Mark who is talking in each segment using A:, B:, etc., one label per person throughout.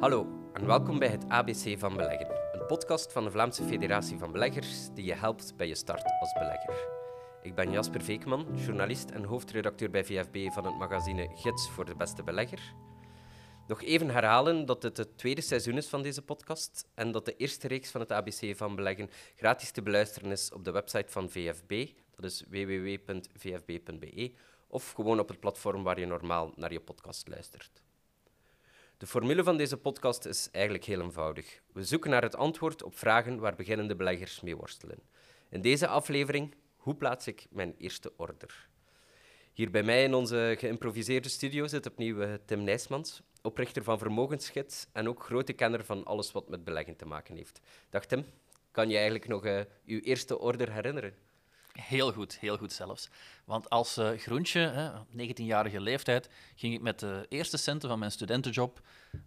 A: Hallo en welkom bij het ABC van Beleggen, een podcast van de Vlaamse Federatie van Beleggers die je helpt bij je start als belegger. Ik ben Jasper Veekman, journalist en hoofdredacteur bij VFB van het magazine Gids voor de Beste Belegger. Nog even herhalen dat dit het tweede seizoen is van deze podcast en dat de eerste reeks van het ABC van Beleggen gratis te beluisteren is op de website van VFB, dat is www.vfb.be, of gewoon op het platform waar je normaal naar je podcast luistert. De formule van deze podcast is eigenlijk heel eenvoudig. We zoeken naar het antwoord op vragen waar beginnende beleggers mee worstelen. In deze aflevering, hoe plaats ik mijn eerste order? Hier bij mij in onze geïmproviseerde studio zit opnieuw eh, Tim Nijsmans, oprichter van Vermogensgids en ook grote kenner van alles wat met beleggen te maken heeft. Dag Tim, kan je eigenlijk nog uh, uw eerste order herinneren?
B: Heel goed, heel goed zelfs. Want als uh, groentje, 19-jarige leeftijd, ging ik met de eerste centen van mijn studentenjob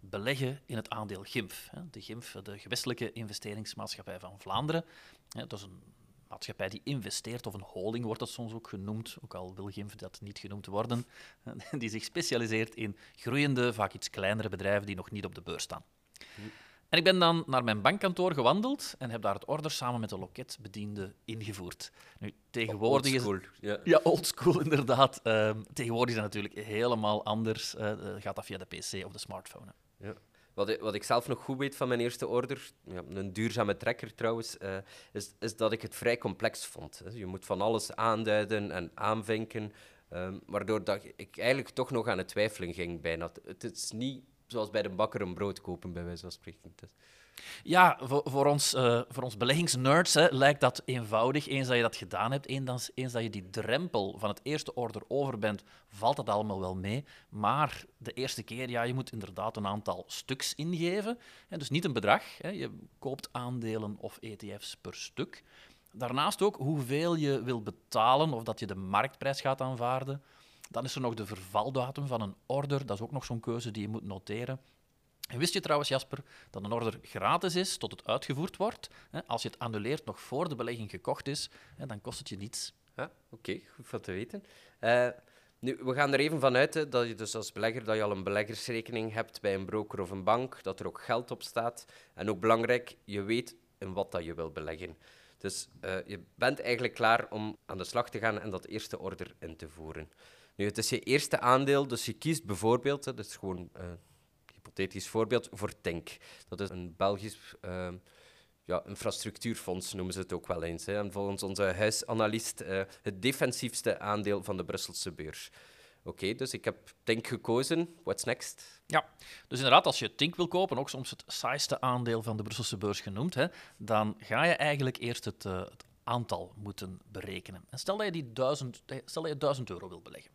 B: beleggen in het aandeel GIMF. Hè. De GIMF, de Gewestelijke Investeringsmaatschappij van Vlaanderen. dat is een maatschappij die investeert, of een holding wordt dat soms ook genoemd, ook al wil GIMF dat niet genoemd worden, die zich specialiseert in groeiende, vaak iets kleinere bedrijven die nog niet op de beurs staan. En ik ben dan naar mijn bankkantoor gewandeld en heb daar het order samen met de loketbediende ingevoerd. Nu, tegenwoordig
A: is het...
B: Ja, ja oldschool inderdaad. Uh, tegenwoordig is dat natuurlijk helemaal anders. Uh, gaat dat via de pc of de smartphone.
A: Ja. Wat ik, wat ik zelf nog goed weet van mijn eerste order, ja, een duurzame trekker trouwens, uh, is, is dat ik het vrij complex vond. Je moet van alles aanduiden en aanvinken, um, waardoor dat ik eigenlijk toch nog aan het twijfelen ging bijna. Het is niet zoals bij de bakker een brood kopen, bij wijze van spreken. Dus.
B: Ja, voor, ons, uh, voor ons beleggingsnerds hè, lijkt dat eenvoudig. Eens dat je dat gedaan hebt, eens, eens dat je die drempel van het eerste order over bent, valt dat allemaal wel mee. Maar de eerste keer, ja, je moet inderdaad een aantal stuks ingeven. Hè, dus niet een bedrag. Hè, je koopt aandelen of ETF's per stuk. Daarnaast ook hoeveel je wil betalen of dat je de marktprijs gaat aanvaarden. Dan is er nog de vervaldatum van een order. Dat is ook nog zo'n keuze die je moet noteren. En wist je trouwens, Jasper, dat een order gratis is tot het uitgevoerd wordt? Als je het annuleert nog voor de belegging gekocht is, dan kost het je niets.
A: Oké, goed van te weten. Uh, nu, we gaan er even vanuit dat je dus als belegger dat je al een beleggersrekening hebt bij een broker of een bank, dat er ook geld op staat. En ook belangrijk, je weet in wat dat je wil beleggen. Dus uh, je bent eigenlijk klaar om aan de slag te gaan en dat eerste order in te voeren. Nu, het is je eerste aandeel, dus je kiest bijvoorbeeld, dat is gewoon een uh, hypothetisch voorbeeld, voor Tink. Dat is een Belgisch uh, ja, infrastructuurfonds, noemen ze het ook wel eens. Hè. En volgens onze huisanalist uh, het defensiefste aandeel van de Brusselse beurs. Oké, dus ik heb Tink gekozen. What's next?
B: Ja, dus inderdaad, als je Tink wil kopen, ook soms het saaiste aandeel van de Brusselse beurs genoemd, hè, dan ga je eigenlijk eerst het, het aantal moeten berekenen. En stel dat je, die duizend, stel dat je 1000 euro wil beleggen.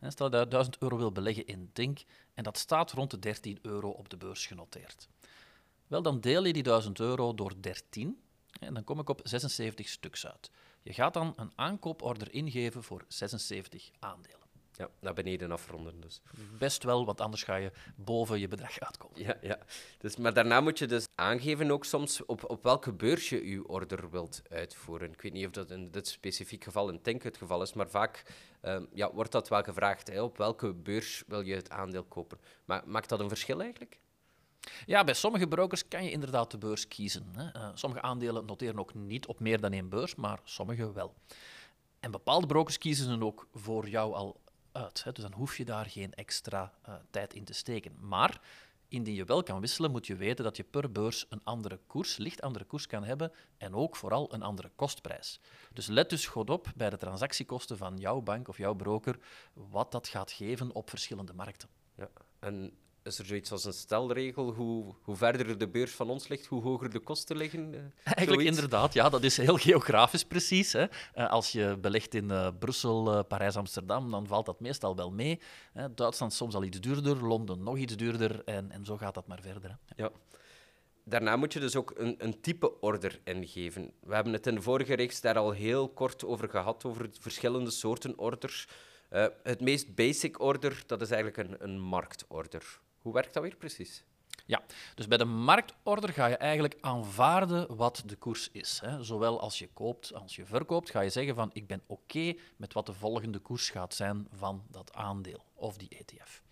B: Stel dat je 1000 euro wil beleggen in Dink en dat staat rond de 13 euro op de beurs genoteerd. Wel, dan deel je die 1000 euro door 13 en dan kom ik op 76 stuks uit. Je gaat dan een aankooporder ingeven voor 76 aandelen.
A: Ja, naar beneden afronden dus.
B: Best wel, want anders ga je boven je bedrag uitkomen.
A: Ja, ja. Dus, maar daarna moet je dus aangeven ook soms op, op welke beurs je je order wilt uitvoeren. Ik weet niet of dat in dit specifiek geval in Tink het geval is, maar vaak uh, ja, wordt dat wel gevraagd. Hè? Op welke beurs wil je het aandeel kopen? Maar maakt dat een verschil eigenlijk?
B: Ja, bij sommige brokers kan je inderdaad de beurs kiezen. Hè. Uh, sommige aandelen noteren ook niet op meer dan één beurs, maar sommige wel. En bepaalde brokers kiezen ze ook voor jou al Dus dan hoef je daar geen extra uh, tijd in te steken. Maar indien je wel kan wisselen, moet je weten dat je per beurs een andere koers, licht andere koers kan hebben en ook vooral een andere kostprijs. Dus let dus goed op bij de transactiekosten van jouw bank of jouw broker, wat dat gaat geven op verschillende markten.
A: Ja, en is er zoiets als een stelregel? Hoe, hoe verder de beurs van ons ligt, hoe hoger de kosten liggen? Uh,
B: Eigenlijk inderdaad, ja, dat is heel geografisch precies. Hè. Uh, als je belegt in uh, Brussel, Parijs, Amsterdam, dan valt dat meestal wel mee. Hè. Duitsland soms al iets duurder, Londen nog iets duurder en, en zo gaat dat maar verder.
A: Hè. Ja. Daarna moet je dus ook een, een type order ingeven. We hebben het in de vorige reeks daar al heel kort over gehad, over verschillende soorten orders. het meest basic order, dat is eigenlijk een, een marktorder. Hoe werkt dat weer precies?
B: Ja, dus bij de marktorder ga je eigenlijk aanvaarden wat de koers is. Hè. Zowel als je koopt als je verkoopt, ga je zeggen van ik ben oké met wat de volgende koers gaat zijn van dat aandeel of die ETF.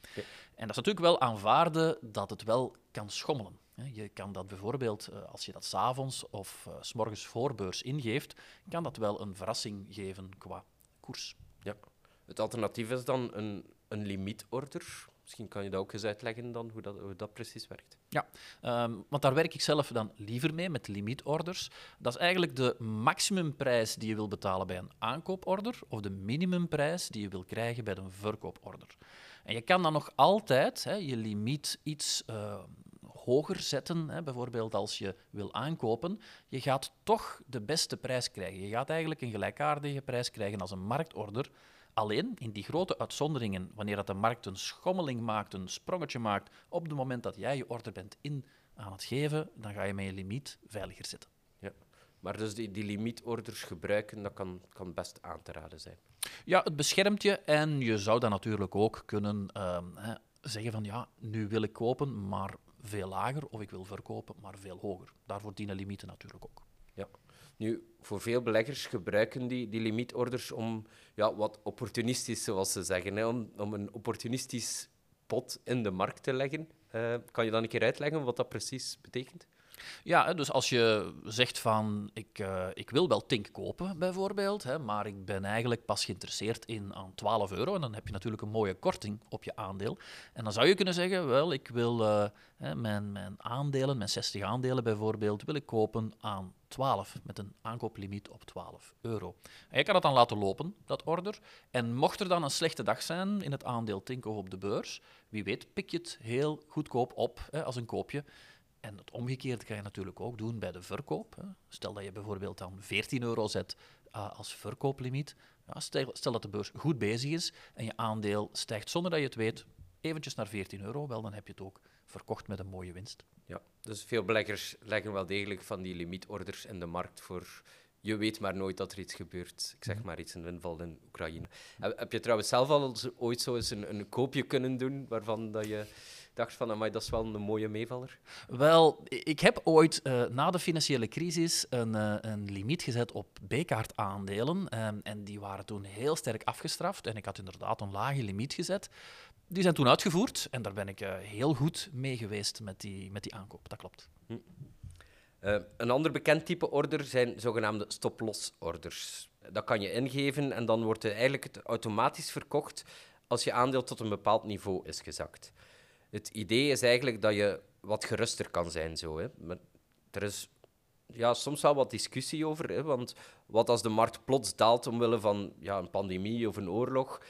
B: En dat is natuurlijk wel aanvaarden dat het wel kan schommelen. Je kan dat bijvoorbeeld, eh, als je dat s'avonds of uh, s morgens voorbeurs ingeeft, kan dat wel een verrassing geven qua koers.
A: Ja. Het alternatief is dan een, een limietorder. Misschien kan je dat ook eens uitleggen dan, hoe dat, dat precies werkt.
B: Ja, um, want daar werk ik zelf dan liever mee, met limietorders. Dat is eigenlijk de maximumprijs die je wil betalen bij een aankooporder of de minimumprijs die je wil krijgen bij een verkooporder. En je kan dan nog altijd hè, je limiet iets uh, hoger zetten. Hè, bijvoorbeeld als je wil aankopen. Je gaat toch de beste prijs krijgen. Je gaat eigenlijk een gelijkaardige prijs krijgen als een marktorder. Alleen in die grote uitzonderingen, wanneer dat de markt een schommeling maakt, een sprongetje maakt, op het moment dat jij je order bent in aan het geven, dan ga je met je limiet veiliger zitten.
A: Ja. Maar dus die, die limietorders gebruiken, dat kan, kan best aan te raden zijn.
B: Ja, het beschermt je en je zou dan natuurlijk ook kunnen uh, hè, zeggen van ja, nu wil ik kopen, maar veel lager, of ik wil verkopen, maar veel hoger. Daarvoor dienen limieten natuurlijk ook.
A: Ja. Nu, voor veel beleggers gebruiken die, die limietorders om ja, wat opportunistisch, zoals ze zeggen, hè, om, om een opportunistisch pot in de markt te leggen. Uh, kan je dan een keer uitleggen wat dat precies betekent?
B: Ja, dus als je zegt van ik, uh, ik wil wel Tink kopen bijvoorbeeld, hè, maar ik ben eigenlijk pas geïnteresseerd in aan 12 euro en dan heb je natuurlijk een mooie korting op je aandeel. En dan zou je kunnen zeggen, wel, ik wil uh, mijn, mijn aandelen, mijn 60 aandelen bijvoorbeeld, wil ik kopen aan 12 met een aankooplimiet op 12 euro. En je kan dat dan laten lopen, dat order. En mocht er dan een slechte dag zijn in het aandeel Tink of op de beurs, wie weet pik je het heel goedkoop op hè, als een koopje. En het omgekeerde kan je natuurlijk ook doen bij de verkoop. Hè. Stel dat je bijvoorbeeld dan 14 euro zet uh, als verkooplimiet. Ja, stel, stel, dat de beurs goed bezig is en je aandeel stijgt zonder dat je het weet, eventjes naar 14 euro, wel, dan heb je het ook verkocht met een mooie winst.
A: Ja, dus veel beleggers leggen wel degelijk van die limietorders in de markt voor je weet maar nooit dat er iets gebeurt. Ik zeg mhm. maar iets, een inval in Oekraïne. Heb je trouwens zelf al ooit zo eens een, een koopje kunnen doen waarvan dat je dacht van, amai, dat is wel een mooie meevaller?
B: Wel, ik heb ooit uh, na de financiële crisis een, uh, een limiet gezet op B-kaart aandelen. Um, en die waren toen heel sterk afgestraft. En ik had inderdaad een lage limiet gezet. Die zijn toen uitgevoerd en daar ben ik uh, heel goed mee geweest met die, met die aankoop. Dat klopt. Hm.
A: een ander bekend type order zijn zogenaamde stop-loss orders. Dat kan je ingeven en dan wordt eigenlijk het automatisch verkocht als je aandeel tot een bepaald niveau is gezakt het idee is eigenlijk dat je wat geruster kan zijn. Zo, hè. Maar er is ja, soms wel wat discussie over. Hè, want wat als de markt plots daalt omwille van ja, een pandemie of een oorlog,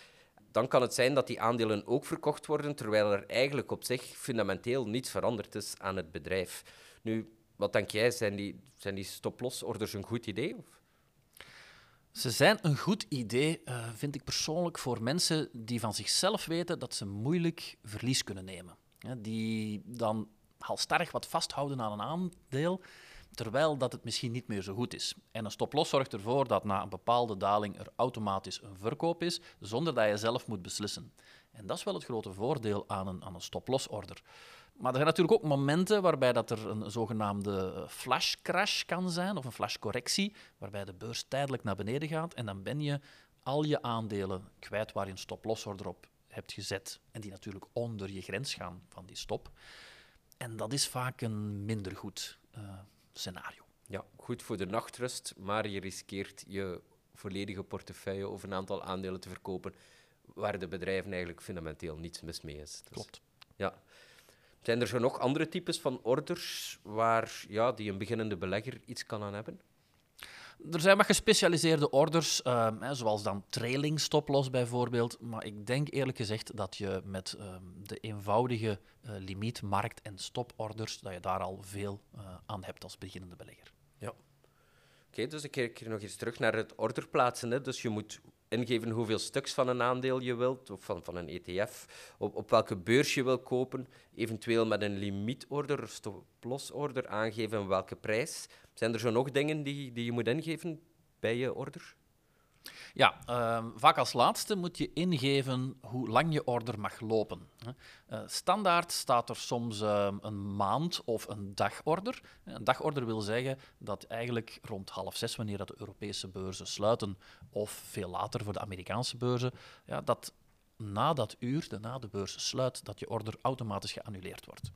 A: dan kan het zijn dat die aandelen ook verkocht worden, terwijl er eigenlijk op zich fundamenteel niets veranderd is aan het bedrijf. Nu, wat denk jij, zijn die, zijn die stop-loss-orders een goed idee? Of?
B: Ze zijn een goed idee, uh, vind ik persoonlijk, voor mensen die van zichzelf weten dat ze moeilijk verlies kunnen nemen. die dan halstarrig wat vasthouden aan een aandeel, terwijl dat het misschien niet meer zo goed is. En een stop-loss zorgt ervoor dat na een bepaalde daling er automatisch een verkoop is, zonder dat je zelf moet beslissen. En dat is wel het grote voordeel aan een, aan een stop-loss-order. Maar er zijn natuurlijk ook momenten waarbij dat er een zogenaamde flash crash kan zijn, of een flashcorrectie, waarbij de beurs tijdelijk naar beneden gaat en dan ben je al je aandelen kwijt waar je een stop-loss-order op hebt gezet en die natuurlijk onder je grens gaan van die stop. En dat is vaak een minder goed uh, scenario.
A: Ja, goed voor de nachtrust, maar je riskeert je volledige portefeuille of een aantal aandelen te verkopen waar de bedrijven eigenlijk fundamenteel niets mis mee is.
B: Dus, Klopt.
A: Ja. Zijn er zo nog andere types van orders waar ja, die een beginnende belegger iets kan aan hebben?
B: Er zijn wat gespecialiseerde orders, um, hè, zoals dan trailing stop-loss bijvoorbeeld. Maar ik denk eerlijk gezegd dat je met um, de eenvoudige uh, limiet, markt- en stoporders, dat je daar al veel uh, aan hebt als beginnende belegger.
A: Ja. Oké, okay, dus ik keer nog eens terug naar het orderplaatsen. Hè. Dus je moet ingeven hoeveel stuks van een aandeel je wilt, of van, van een ETF, op, op welke beurs je wil kopen, eventueel met een limietorder of stop-loss-order aangeven welke prijs. Zijn er zo nog dingen die, die je moet ingeven bij je order?
B: Ja, ehm, vaak als laatste moet je ingeven hoe lang je order mag lopen. Uh, standaard staat er soms ehm, een maand of een dagorder. Een dagorder wil zeggen dat eigenlijk rond half zes, wanneer dat de Europese beurzen sluiten, of veel later voor de Amerikaanse beurzen, ja, dat na dat uur, de na de beurs sluit, dat je order automatisch geannuleerd wordt.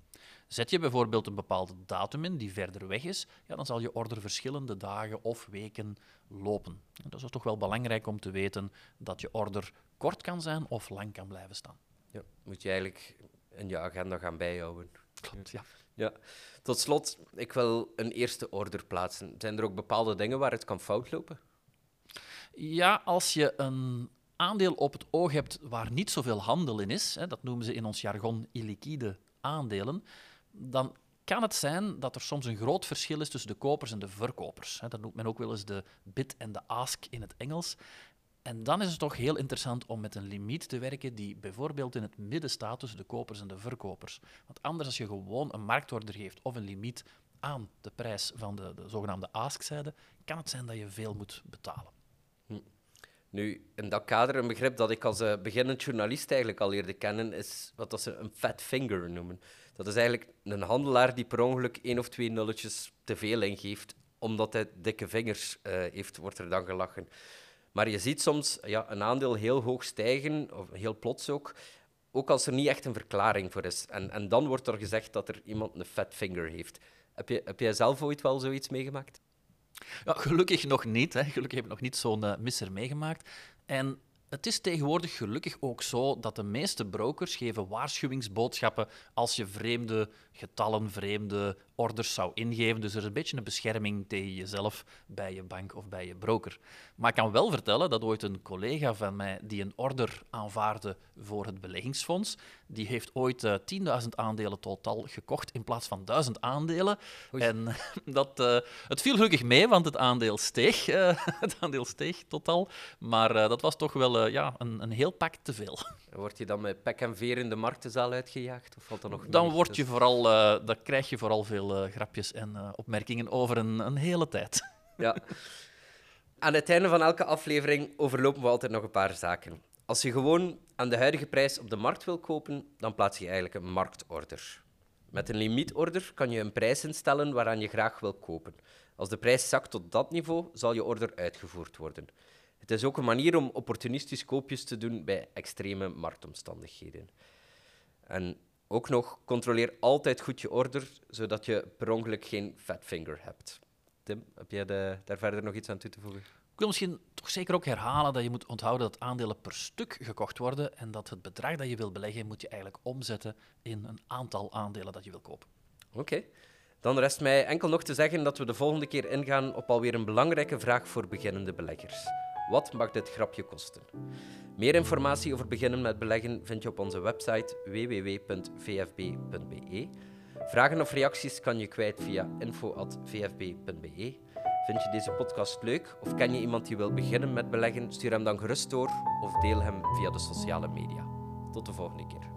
B: Zet je bijvoorbeeld een bepaalde datum in die verder weg is, ja, dan zal je order verschillende dagen of weken lopen. Dat is toch wel belangrijk om te weten dat je order kort kan zijn of lang kan blijven staan.
A: Ja, moet je eigenlijk in je agenda gaan bijhouden.
B: Klopt, ja.
A: ja. Tot slot, ik wil een eerste order plaatsen. Zijn er ook bepaalde dingen waar het kan fout lopen?
B: Ja, als je een aandeel op het oog hebt waar niet zoveel handel in is, hè, dat noemen ze in ons jargon illiquide aandelen, dan kan het zijn dat er soms een groot verschil is tussen de kopers en de verkopers. Dat noemt men ook wel eens de bid en de ask in het Engels. En dan is het toch heel interessant om met een limiet te werken die bijvoorbeeld in het midden staat tussen de kopers en de verkopers. Want anders, als je gewoon een marktorder geeft of een limiet aan de prijs van de, de zogenaamde ask-zijde, kan het zijn dat je veel moet betalen.
A: Hm. Nu, in dat kader, een begrip dat ik als uh, beginnend journalist eigenlijk al leerde kennen, is wat ze een fat finger noemen. Dat is eigenlijk een handelaar die per ongeluk één of twee nulletjes te veel ingeeft, omdat hij dikke vingers uh, heeft, wordt er dan gelachen. Maar je ziet soms ja, een aandeel heel hoog stijgen, of heel plots ook, ook als er niet echt een verklaring voor is. En, en dan wordt er gezegd dat er iemand een fat finger heeft. Heb, je, heb jij zelf ooit wel zoiets meegemaakt?
B: Ja, gelukkig nog niet. Hè. Gelukkig heb ik nog niet zo'n uh, misser meegemaakt. En het is tegenwoordig gelukkig ook zo dat de meeste brokers geven waarschuwingsboodschappen als je vreemde getallen, vreemde orders zou ingeven. Dus er is een beetje een bescherming tegen jezelf bij je bank of bij je broker. Maar ik kan wel vertellen dat ooit een collega van mij die een order aanvaarde voor het beleggingsfonds, die heeft ooit uh, eh, 10.000 aandelen totaal gekocht in plaats van 1000 aandelen. En dat, uh, het viel gelukkig mee, want het aandeel steeg, uh, het aandeel steeg totaal. Maar dat was toch wel ja, een, een heel pak te veel.
A: Word je dan met pek en veer in de marktenzaal uitgejaagd? Of valt er nog
B: dan word je vooral, dan krijg je vooral veel grapjes en opmerkingen over een, een hele tijd.
A: Ja. Aan het einde van elke aflevering overlopen we altijd nog een paar zaken. Als je gewoon aan de huidige prijs op de markt wil kopen, dan plaats je eigenlijk een marktorder. Met een limietorder kan je een prijs instellen waaraan je graag wil kopen. Als de prijs zakt tot dat niveau, zal je order uitgevoerd worden. Het is ook een manier om opportunistisch koopjes te doen bij extreme marktomstandigheden. En ook nog, controleer altijd goed je order, zodat je per ongeluk geen fat finger hebt. Tim, heb jij de, daar verder nog iets aan toe te voegen?
B: Ik wil misschien toch zeker ook herhalen dat je moet onthouden dat aandelen per stuk gekocht worden en dat het bedrag dat je wil beleggen moet je eigenlijk omzetten in een aantal aandelen dat je wil kopen.
A: Oké. Dan rest mij enkel nog te zeggen dat we de volgende keer ingaan op alweer een belangrijke vraag voor beginnende beleggers. Wat mag dit grapje kosten? Meer informatie over beginnen met beleggen vind je op onze website www.vfb.be. Vragen of reacties kan je kwijt via info.vfb.be. Vind je deze podcast leuk of ken je iemand die wil beginnen met beleggen? Stuur hem dan gerust door of deel hem via de sociale media. Tot de volgende keer.